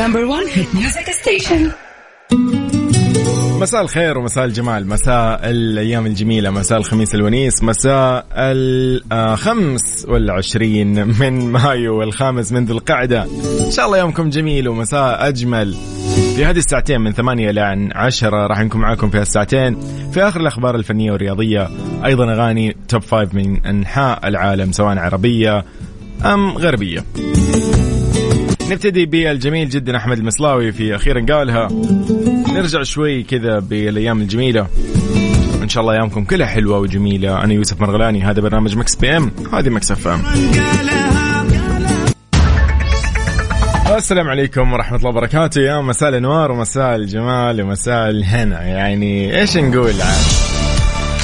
Number one hit music. مساء الخير ومساء الجمال. مساء الأيام الجميلة. مساء الخميس الونيس. مساء الخمس والعشرين من مايو والخامس من ذي القعدة. إن شاء الله يومكم جميل ومساء أجمل. في هذه الساعتين من ثمانية إلى عشرة راح نكون معاكم في الساعتين في آخر الأخبار الفنية والرياضية أيضا أغاني top five من أنحاء العالم سواء عربية أم غربية. نبتدي بالجميل جدا أحمد المصلاوي في أخيرا قالها. نرجع شوي كذا بالأيام الجميلة. إن شاء الله أيامكم كلها حلوة وجميلة. أنا يوسف مرغلاني هذا برنامج Mix PM. هذه Mix FM. السلام عليكم ورحمة الله وبركاته. يا مساء الأنوار ومساء الجمال ومساء الهنا. يعني إيش نقول؟ عاد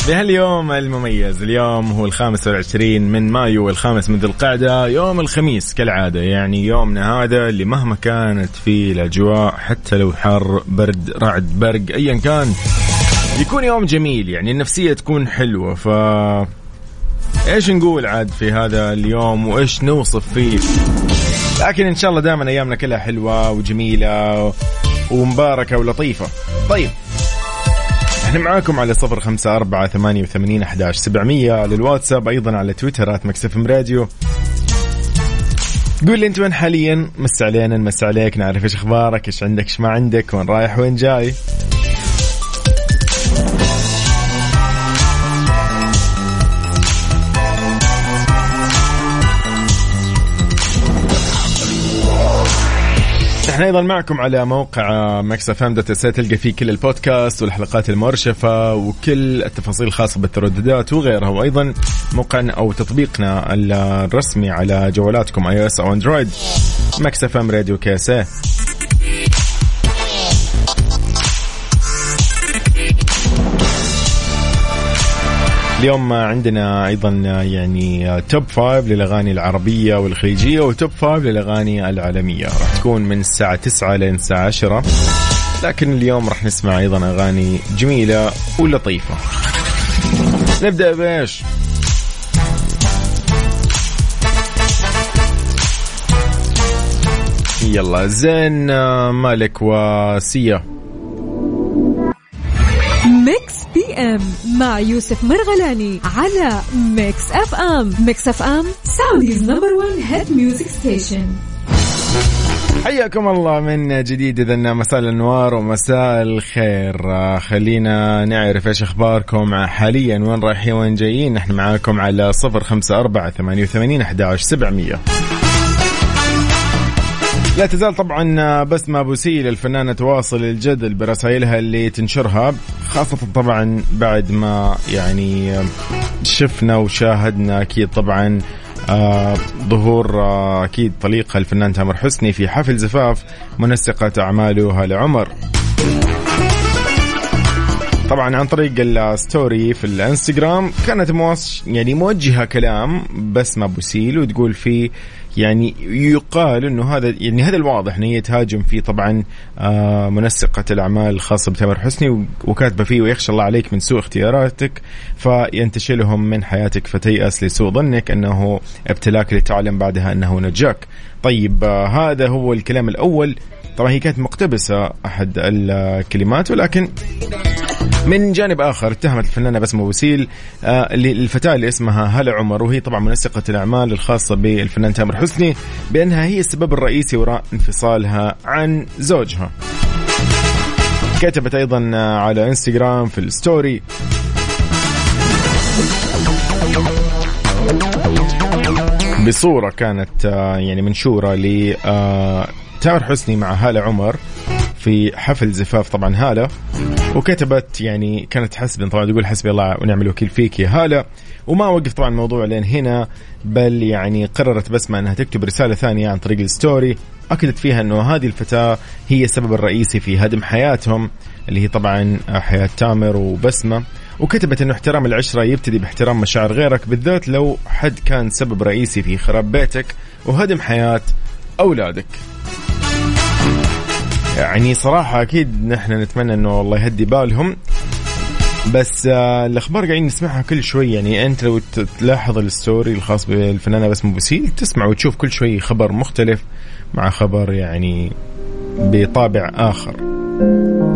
بهاليوم المميز اليوم هو الخامس والعشرين من مايو والخامس من ذي القعدة يوم الخميس كالعادة يعني يومنا هذا اللي مهما كانت فيه الأجواء حتى لو حر برد رعد برق أيا كان يكون يوم جميل يعني النفسية تكون حلوة. ف إيش نقول عاد في هذا اليوم؟ وإيش نوصف فيه؟ لكن إن شاء الله دائما أيامنا كلها حلوة وجميلة ومباركة ولطيفة. طيب إحنا معاكم على صفر خمسة أربعة ثمانية وثمانين أحداش سبعمية للواتساب أيضا على تويترات مكسف راديو. قول لي أنت وين حاليا؟ مس علينا نمس عليك نعرف إيش أخبارك إيش عندك إيش ما عندك وين رايح وين جاي؟ إحنا أيضا معكم على موقع Mix FM dot تلقى فيه كل البودكاست والحلقات المرشفة وكل التفاصيل الخاصة بالترددات وغيرها. وأيضا موقعنا أو تطبيقنا الرسمي على جوالاتكم iOS أو Android Mix FM Radio كاسه اليوم عندنا أيضا يعني top five للأغاني العربية والخليجية و top five للأغاني العالمية. راح تكون من الساعة 9 لين الساعة 10 لكن اليوم راح نسمع أيضا أغاني جميلة ولطيفة. نبدأ بإيش؟ يلا زين مالك وسيا FM مع يوسف مرغلاني على Mix FM Mix FM Saudi's number 1 hit music station حياكم الله من جديد اذا مساء الأنوار ومساء الخير. خلينا نعرف إيش أخباركم. حاليا وين رايحين وين جايين؟ نحن معاكم على صفر خمسة أربعة ثمانية وثمانين أحد سبعمية. لا تزال طبعا بسمة بوسيل الفنانة تواصل الجدل برسائلها اللي تنشرها خاصة طبعا بعد ما يعني شفنا وشاهدنا أكيد طبعا آه ظهور آه أكيد طليقها الفنان تامر حسني في حفل زفاف منسقة أعماله هالة عمر طبعا عن طريق ال story في الانستغرام كانت يعني موجهة كلام بسمه بوسيل وتقول فيه يعني يقال إنه هذا يعني هذا الواضح ان هي تهاجم فيه طبعا آه منسقة الأعمال الخاصة بتامر حسني وكاتبة فيه ويخشى الله عليك من سوء اختياراتك فينتشلهم من حياتك فتيأس لسوء ظنك إنه ابتلاك لتعلم بعدها إنه نجاك. طيب آه هذا هو الكلام الأول طبعا هي كانت مقتبسة أحد الكلمات ولكن من جانب آخر اتهمت الفنانة بسمه وسيل آه الفتاة اللي اسمها هلا عمر وهي طبعا منسقة الأعمال الخاصة بالفنان تامر حسني بأنها هي السبب الرئيسي وراء انفصالها عن زوجها. كتبت أيضا على إنستغرام في ال story بصورة كانت آه، يعني منشورة ل آه، تامر حسني مع هالة عمر في حفل زفاف طبعا هالة وكتبت يعني كانت حسب طبعا تقول حسبي الله ونعم الوكيل فيك يا هالة وما وقف طبعا الموضوع لين هنا بل يعني قررت بسمة أنها تكتب رسالة ثانية عن طريق ال story أكدت فيها إنه هذه الفتاة هي السبب الرئيسي في هدم حياتهم اللي هي طبعا حياة تامر وبسمة وكتبت إنه احترام العشرة يبتدي باحترام مشاعر غيرك بالذات لو حد كان سبب رئيسي في خراب بيتك وهدم حياة أولادك. يعني صراحة أكيد نحن نتمنى أنه الله يهدي بالهم. بس آه الأخبار قاعدين نسمعها كل شوي. يعني أنت لو تلاحظ ال story الخاص بالفنانة بسمة بوسيل تسمع وتشوف كل شوي خبر مختلف مع خبر يعني بطابع آخر.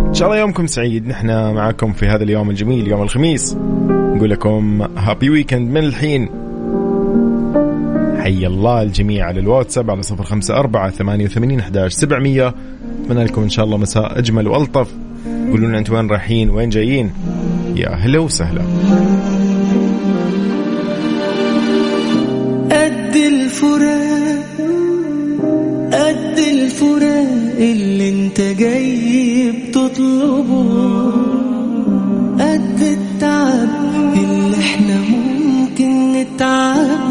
إن شاء الله يومكم سعيد. نحن معاكم في هذا اليوم الجميل يوم الخميس. نقول لكم هابي ويكند من الحين. حي الله الجميع على الواتساب على 054 88 11 700 ونتمنى لكم إن شاء الله مساء أجمل وألطف. قولوا لنا أنتم وين رايحين وين جايين؟ يا أهلا وسهلا. قد الفراق قد الفراق اللي انت جاي بتطلبه قد التعب اللي إحنا ممكن نتعب.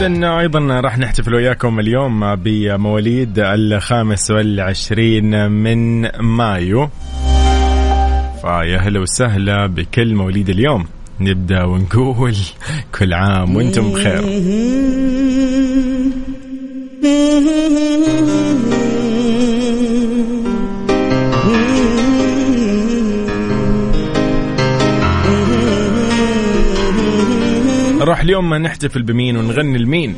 إذن أيضا راح نحتفل وياكم اليوم بمواليد الخامس والعشرين من مايو. فيا هلا وسهلا بكل مواليد اليوم. نبدأ ونقول كل عام وأنتم بخير. اليوم نحتفل بمين ونغني لمين.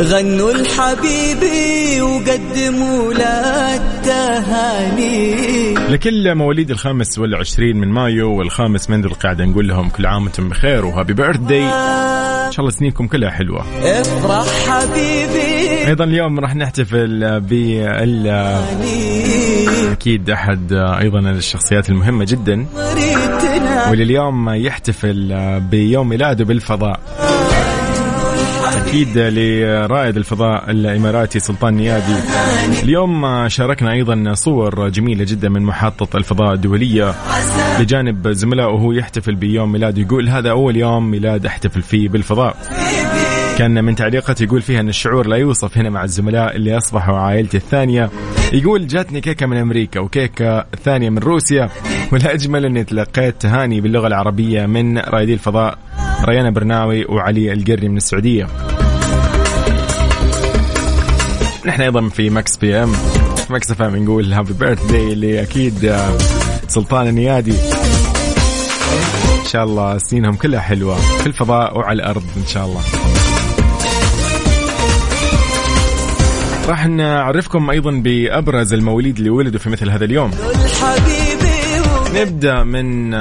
غنوا لحبيبي وقدموا له التهاني. لكل مواليد الخامس والعشرين من مايو والخامس من ذي القعدة نقول لهم كل عام وأنتم بخير وهابي بيرثدي إن شاء الله سنينكم كلها حلوة. افرح حبيبي. أيضا اليوم راح نحتفل بال أكيد أحد أيضا الشخصيات المهمة جدا. واللي اليوم يحتفل بيوم ميلاده بالفضاء. أكيد لرائد الفضاء الإماراتي سلطان نيادي. اليوم شاركنا أيضا صور جميلة جدا من محطة الفضاء الدولية بجانب زملائه وهو يحتفل بيوم ميلاده يقول هذا أول يوم ميلاد أحتفل فيه بالفضاء. كان من تعليقات يقول فيها أن الشعور لا يوصف هنا مع الزملاء اللي أصبحوا عائلتي الثانية. يقول جاتني كيكة من أمريكا وكيكة ثانية من روسيا والاجمل أني تلقيت تهاني باللغة العربية من رائدي الفضاء. ريانا برناوي وعلي القري من السعودية. نحن أيضا في Mix FM Mix FM نقول happy birthday اللي أكيد آه، سلطان النيادي. إن شاء الله سنينهم كلها حلوة في الفضاء وعلى الأرض إن شاء الله. راح نعرفكم أيضا بأبرز المواليد اللي ولدوا في مثل هذا اليوم. نبدأ من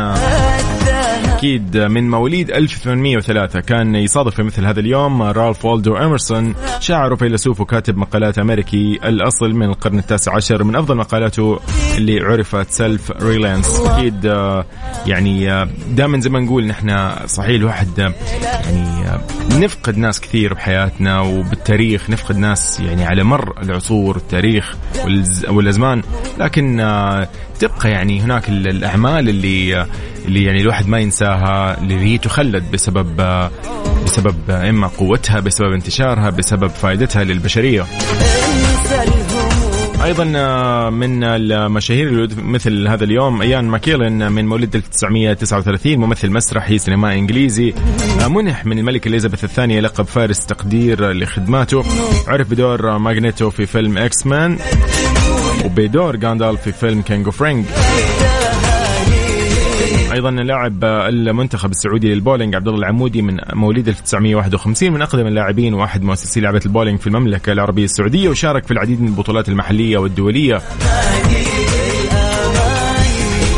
آه، أكيد من مواليد 1803 كان يصادف في مثل هذا اليوم رالف والدو اميرسون شاعر وفيلسوف وكاتب مقالات أمريكي الأصل من القرن التاسع عشر من أفضل مقالاته اللي عرفت Self-Reliance أكيد آه، يعني دائما زي ما نقول نحن صحيح الواحد آه، يعني آه، نفقد ناس كثير بحياتنا وبالتاريخ نفقد ناس يعني على مر العصور التاريخ والز- والأزمان. لكن آه، تبقى يعني هناك ال- الأعمال اللي اللي يعني الواحد ما ينساها اللي هي تخلد بسبب آه، بسبب آه، إما قوتها بسبب انتشارها بسبب فائدتها للبشرية. أيضا آه، من المشاهير مثل هذا اليوم إيان ماكيلن من مولد 1939 ممثل مسرحي سينمائي إنجليزي آه، منح من الملكة إليزابيث الثانية لقب فارس تقدير لخدماته. عرف بدور ماغنيتو في فيلم X-Men. وبدور غاندالف في فيلم King of Ring. أيضا لاعب المنتخب السعودي للبولينج عبد الله العمودي من مواليد 1951 من أقدم اللاعبين واحد مؤسسي لعبة البولينج في المملكة العربية السعودية وشارك في العديد من البطولات المحلية والدولية.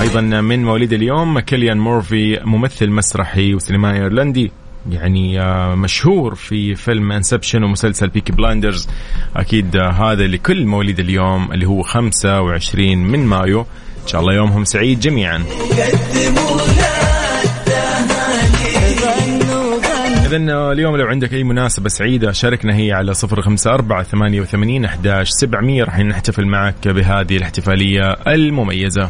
أيضا من مواليد اليوم كيليان مورفي ممثل مسرحي وسينمائي إيرلندي. يعني آه، مشهور في فيلم Inception ومسلسل Peaky Blinders. أكيد آه، هذا لكل مواليد اليوم اللي هو 25 من مايو. إن شاء الله يومهم سعيد جميعا. إذا اليوم لو عندك أي مناسبة سعيدة شاركنا هي على صفر خمسة أربعة ثمانية وثمانين أحداش سبعمية. راح نحتفل معك بهذه الاحتفالية المميزة.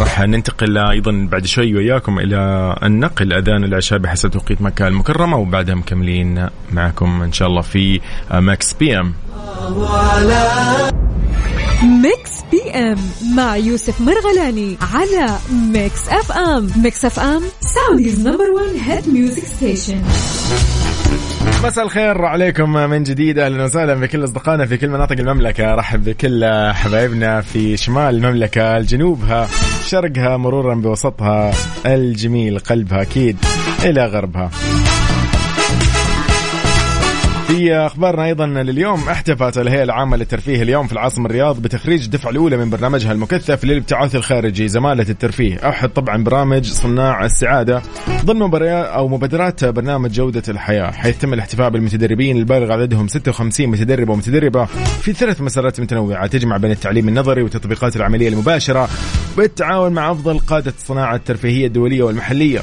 راح ننتقل أيضا بعد شوي وياكم إلى النقل أذان العشاء بحسب توقيت مكة المكرمة وبعدها مكملين معكم إن شاء الله في Mix FM. Mix FM مع يوسف مرغلاني على Mix FM. Mix FM Saudi's number 1 hit music station مساء الخير عليكم من جديد أهلا وسهلا بكل أصدقائنا في كل مناطق المملكة. رحب بكل حبايبنا في شمال المملكة جنوبها شرقها مرورا بوسطها الجميل قلبها أكيد إلى غربها. في أخبارنا أيضا لليوم. احتفت الهيئة العامة للترفيه اليوم في العاصمة الرياض بتخريج الدفعه الأولى من برنامجها المكثف للابتعاث الخارجي. زمالة الترفيه أحد طبعا برامج صناع السعادة ضمن مباريات أو مبادرات برنامج جودة الحياة حيث تم الاحتفاء بالمتدربين البالغ عددهم 56 متدرب ومتدربة في ثلاث مسارات متنوعة. تجمع بين التعليم النظري والتطبيقات العملية المباشرة. بالتعاون مع أفضل قادة الصناعة الترفيهية الدولية والمحلية.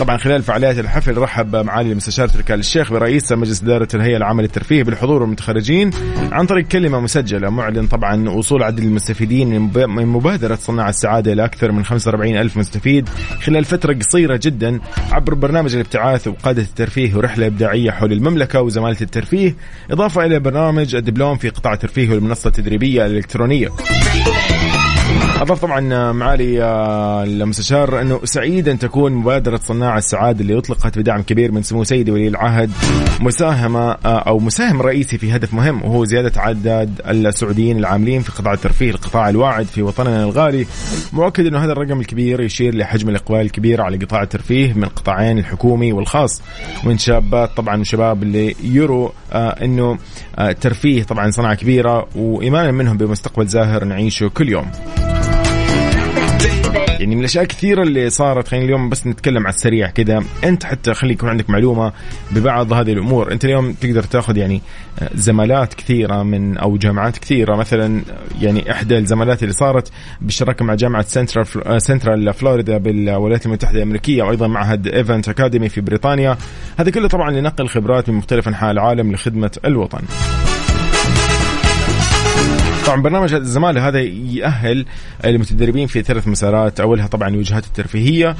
طبعا خلال فعاليات الحفل رحب معالي المستشار تركال الشيخ برئيس مجلس إدارة الهيئة العامة للترفيه بالحضور والمتخرجين عن طريق كلمة مسجلة معلن طبعا وصول عدد المستفيدين من مبادرة صناع السعادة إلى أكثر من 45 ألف مستفيد خلال فترة قصيرة جدا عبر برنامج الابتعاث وقادة الترفيه ورحلة إبداعية حول المملكة وزمالة الترفيه إضافة إلى برنامج الدبلوم في قطاع الترفيه والمنصة التدريبية الإلكترونية. أضاف طبعا معالي آه، المستشار إنه سعيد ان تكون مبادرة صناع السعادة اللي أطلقت بدعم كبير من سمو سيدي ولي العهد مساهمة آه، أو مساهم رئيسي في هدف مهم وهو زيادة عدد السعوديين العاملين في قطاع الترفيه القطاع الواعد في وطننا الغالي. مؤكد إنه هذا الرقم الكبير يشير لحجم الإقبال الكبير على قطاع الترفيه من القطاعين الحكومي والخاص من شابات طبعا وشباب اللي يروا آه، إنه الترفيه طبعا صناعة كبيرة وإيمانا منهم بمستقبل زاهر نعيشه كل يوم. يعني من الأشياء كثيره اللي صارت خلينا اليوم بس نتكلم على السريع كذا أنت حتى خلي يكون عندك معلومة ببعض هذه الأمور. أنت اليوم تقدر تأخذ يعني آه، زمالات كثيرة من أو جامعات كثيرة. مثلا يعني إحدى الزمالات اللي صارت بالشراكة مع جامعة سنترال آه، سنترال فلوريدا بالولايات المتحدة الأمريكية وأيضا معهد Event Academy في بريطانيا. هذا كله طبعا لنقل خبرات من مختلف أنحاء العالم لخدمة الوطن. طبعا برنامج الزمالة هذا يأهل المتدربين في ثلاث مسارات. أولها طبعا الوجهات الترفيهية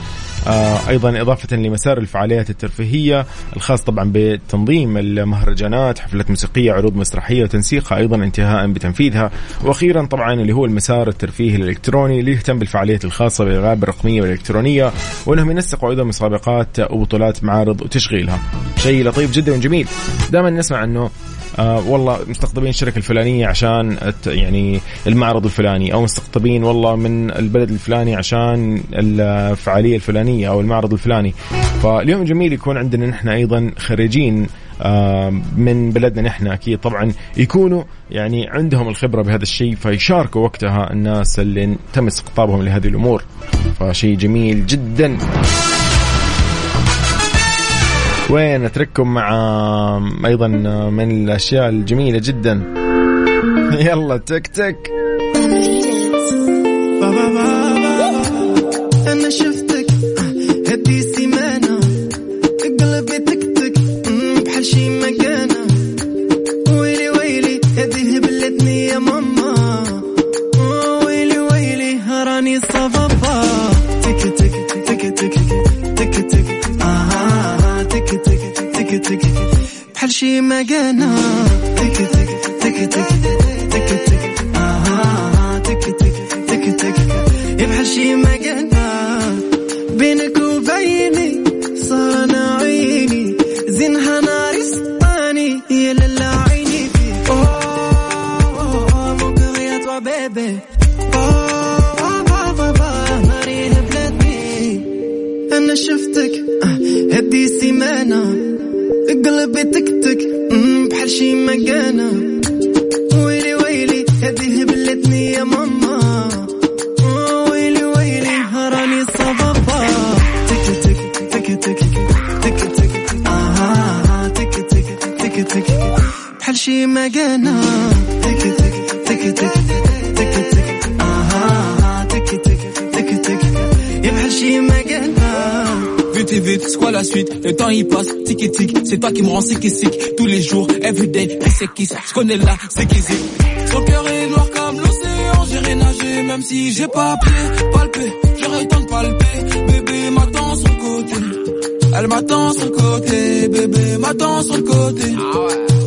آه أيضا إضافة لمسار الفعاليات الترفيهية الخاص طبعا بتنظيم المهرجانات حفلات موسيقية عروض مسرحية وتنسيقها أيضا انتهاء بتنفيذها. وأخيرا طبعا اللي هو المسار الترفيهي الإلكتروني اللي يهتم بالفعاليات الخاصة بالألعاب الرقمية والإلكترونية وأنهم ينسقوا أيضا مسابقات وبطولات معارض وتشغيلها. شيء لطيف جدا وجميل. دائما نسمع أنه آه والله مستقطبين الشركة الفلانية عشان يعني المعرض الفلاني أو مستقطبين والله من البلد الفلاني عشان الفعالية الفلانية أو المعرض الفلاني. فاليوم جميل يكون عندنا نحن أيضا خريجين آه من بلدنا نحن أكيد. طبعا يكونوا يعني عندهم الخبرة بهذا الشيء فيشاركوا وقتها الناس اللي تم استقطابهم لهذه الأمور. فشيء جميل جدا. وين أترككم مع أيضا من الأشياء الجميلة جدا. يلا تك تك. أنا شفتك حقنا تك تك تك تك تك تك. آه تك تك تك تك. يبحر شي بينك وبيني صانع عيني. زينها نار اسطاني يا للا عيني فيك أوه مقريات وبيبي أنا شفتك. آه، هدي سيمانه مم، بحال شي مكانة. ويلي ويلي هدي هبلتني يا ماما. ويلي ويلي راني صبابا تك تك تك تك تك تك آه تك تك تك تك بحال شي مكانة. C'est quoi la suite? Le temps il passe, tic et tic. C'est toi qui me rends sick et sick Tous les jours, everyday, puis c'est qui Je connais là, c'est qui Son cœur est noir comme l'océan. J'irai nager même si j'ai pas pied Palpé, j'aurais temps de palper. Bébé m'attend le côté. Elle m'attend le côté. Bébé m'attend le côté.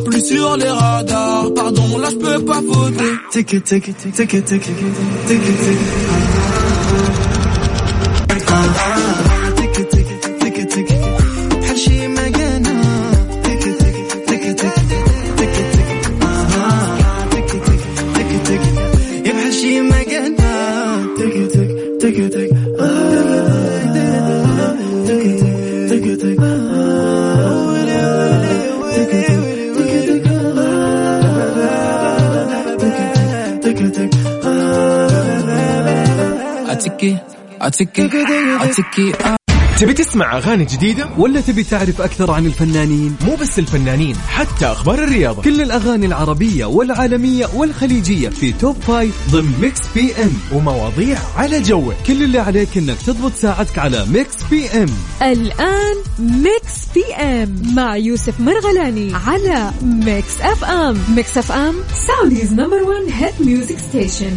Plus sur les radars. Pardon, là je peux pas voter. Tic tic tic tic tic tic tic tic أتكي أتكي أتكي تبي تسمع أغاني جديدة؟ ولا تبي تعرف أكثر عن الفنانين؟ مو بس الفنانين حتى أخبار الرياضة. كل الأغاني العربية والعالمية والخليجية في Top Five ضمن Mix PM. ومواضيع على جوك. كل اللي عليك إنك تضبط ساعتك على Mix PM. الآن Mix PM مع يوسف مرغلاني على Mix FM. Mix FM Saudi's number 1 hit music station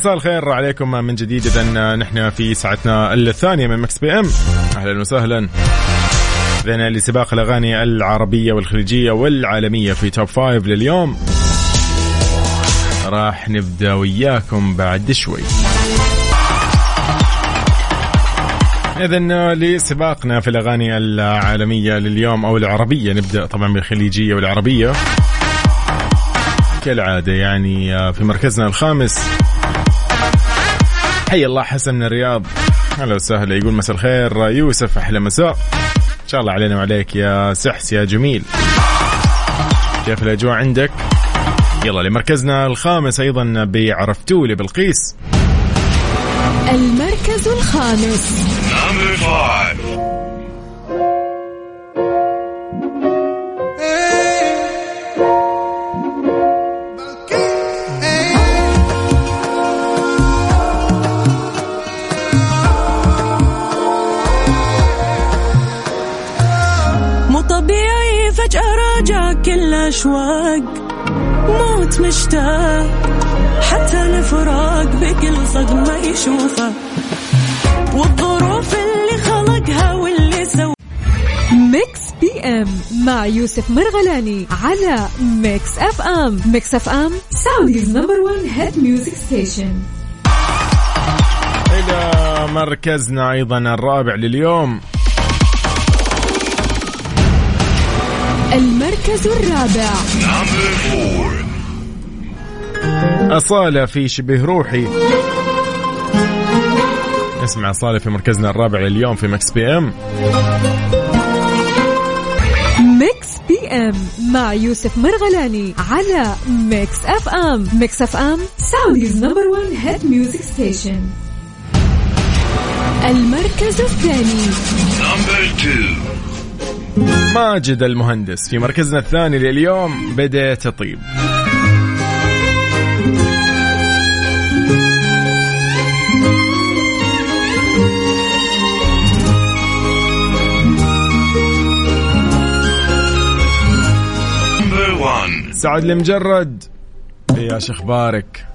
مساء الخير عليكم من جديد. اذا نحن في ساعتنا الثانية من Mix PM. أهلا وسهلا. ذينا لسباق الأغاني العربية والخليجية والعالمية في Top Five لليوم. راح نبدأ وياكم بعد شوي. إذا لسباقنا في الأغاني العالمية لليوم أو العربية نبدأ طبعا بالخليجية والعربية. كالعادة يعني في مركزنا الخامس. حي الله حسن من الرياض. أهلا وسهلا يقول مساء الخير. يوسف أحلى مساء. إن شاء الله علينا وعليك يا سحس يا جميل. كيف الأجواء عندك؟ يلا لمركزنا الخامس أيضا بعرفتولي بلقيس المركز الخامس. راجع كل أشواق موت مشتاق حتى الفراق بكل صدمة يشوفه. والظروف اللي خلقها واللي سوى. Mix PM مع يوسف مرغلاني على Mix FM. Mix FM Saudi's number 1 hit music station إلى مركزنا أيضا الرابع لليوم. المركز الرابع. أصالة في شبه روحي. اسمع أصالة في مركزنا الرابع لليوم في Mix PM. Mix PM مع يوسف مرغلاني على Mix FM. Mix FM Saudi's number 1 hit music station المركز الثاني. ماجد المهندس في مركزنا الثاني لليوم بدأ تطيب سعد المجرد. يا شخبارك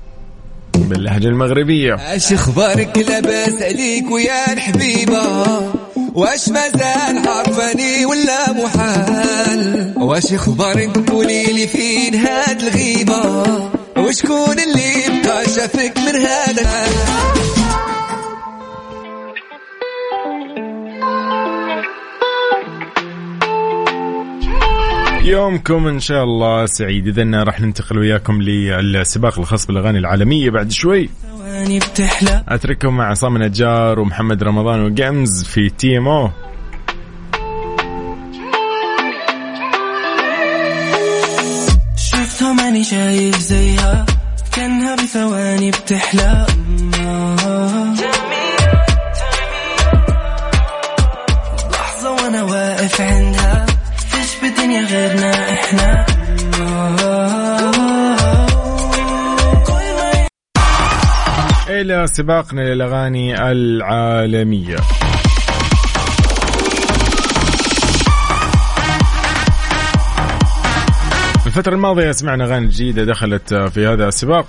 باللهجة المغربية. إيش أخبارك لاباس عليك ويا الحبيبه واش مازال عارفاني ولا محال؟ واش أخبارك قولي لي فين هاد الغيبة؟ وشكون اللي بقى شافك من هذا يومكم إن شاء الله سعيد. اذا راح ننتقل وياكم للسباق الخاص بالأغاني العالمية بعد شوي. بتحلى أترككم مع عصام نجار ومحمد رمضان وجيمز في تي إم أو. شفتها ماني شايف زيها. كأنها بثواني بتحلى لحظة وأنا واقف عندها. فيش بالدنيا غيرنا إحنا. إلى سباقنا للأغاني العالمية. الفترة الماضية سمعنا أغاني جديدة دخلت في هذا السباق.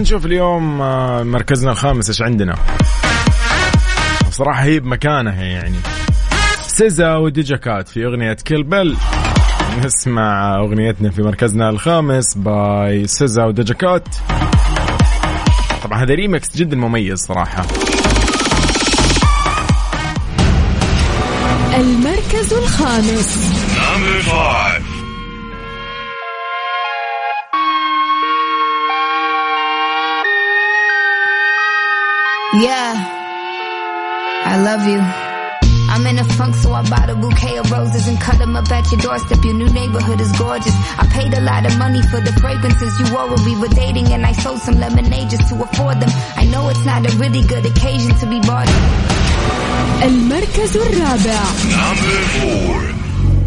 نشوف اليوم آه، مركزنا الخامس إيش عندنا. صراحة هي بمكانها يعني. SZA و Doja Cat في أغنية Kill Bill نسمع أغنيتنا في مركزنا الخامس by SZA و Doja Cat طبعا هذا ريمكس جدا مميز صراحة. المركز الخامس. Yeah, I love you. I'm in a funk, so I bought a bouquet of roses and cut them up at your doorstep. Your new neighborhood is gorgeous. I paid a lot of money for the fragrances you wore when we were dating, and I sold some lemonade just to afford them. I know it's not a really good occasion to be bought. المركز الرابع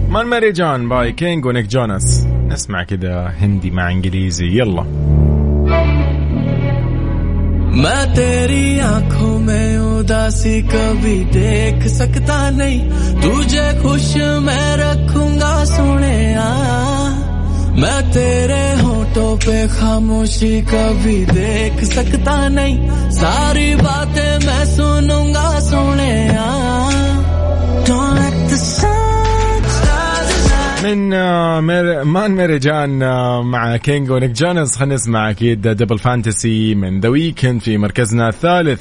مان ماري جان باي كينج ونيك جوناس نسمع كذا هندي مع انجليزي يلا मैं तेरी आंखों में उदासी कभी देख सकता नहीं तुझे खुश मैं रखूंगा सोने मैं तेरे होठों पे खामोशी कभी देख सकता नहीं सारी बातें मैं सुनूंगा सोने Don't let the sun من آه، مير... مان ميري جان آه، مع كينج ونيك جوناس خلينا نسمع اكيد دبل فانتسي من ذا ويكند في مركزنا الثالث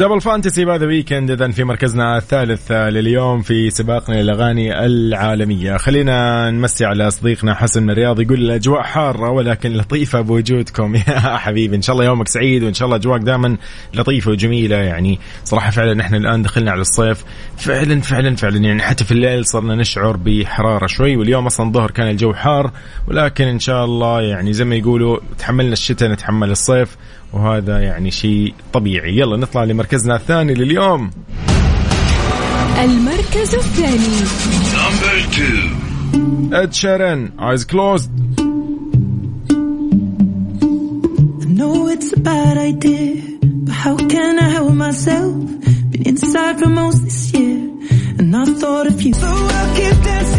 دبل فانتسي باي ذا ويكند اذا في مركزنا الثالث لليوم في سباقنا للأغاني العالمية. خلينا نمسي على صديقنا حسن من الرياض يقول الأجواء حارة ولكن لطيفة بوجودكم. يا حبيبي إن شاء الله يومك سعيد وإن شاء الله أجواءك دائما لطيفة وجميلة يعني. صراحة فعلا إحنا الآن دخلنا على الصيف. فعلا فعلا فعلا يعني حتى في الليل صرنا نشعر بحرارة شوي واليوم أصلا الظهر كان الجو حار. ولكن إن شاء الله يعني زي ما يقولوا تحملنا الشتاء نتحمل الصيف. وهذا يعني شيء طبيعي يلا نطلع لمركزنا الثاني لليوم المركز الثاني Ed Sheeran Eyes Closed I know it's a bad idea, but how can I help myself? Been inside for most this year, and I thought of you. So I'll keep dancing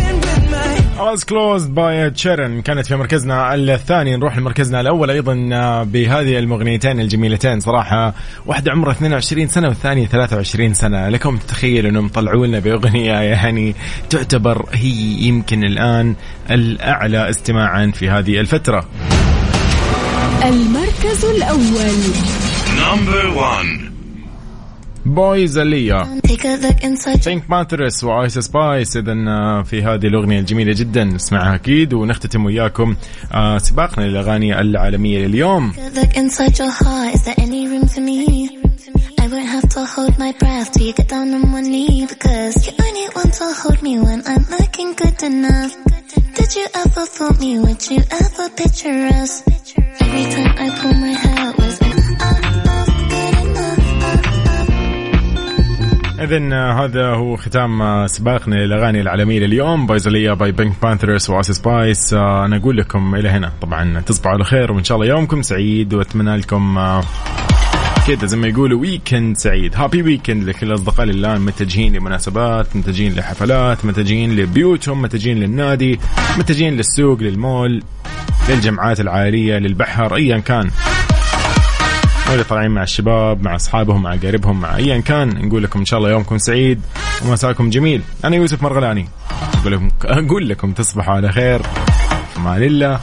Eyes Closed by Ed Sheeran كانت في مركزنا الثاني. نروح لمركزنا الأول أيضا آه، بهذه المغنيتين الجميلتين. صراحة واحدة عمرها 22 سنة والثانية 23 سنة. لكم تتخيلوا أنهم طلعوا لنا بأغنية يعني تعتبر هي يمكن الآن الأعلى استماعا في هذه الفترة. المركز الأول. Boy's a Liar PinkPantheress و Ice Spice اذا آه، في هذه الاغنيه الجميله جدا نسمعها أكيد ونختتم وياكم آه، سباقنا للاغاني العالميه لليوم? I won't have to hold my breath till you get down on one knee because you only want to hold me when I'm looking good enough. Did you ever feel me? Would you ever picture us? Every time I pull my hair اذا هذا هو ختام آه، سباقنا للأغاني العالمية لليوم. Boy's a Liar by PinkPantheress و Ice Spice. آه، أنا أقول لكم إلى هنا. طبعا تصبحوا على خير وإن شاء الله يومكم سعيد وأتمنى لكم آه، كده زي ما يقولوا weekend سعيد. Happy weekend لكل الاصدقاء اللي الان متجهين لمناسبات متجهين لحفلات متجهين لبيوتهم متجهين للنادي متجهين للسوق للمول للجمعات العائلية للبحر ايا كان. واللي طالعين مع الشباب مع أصحابهم مع قريبهم مع ايا كان. نقول لكم إن شاء الله يومكم سعيد ومساكم جميل. أنا يوسف مرغلاني. أقول لكم أقول لكم تصبحوا على خير. في أمان الله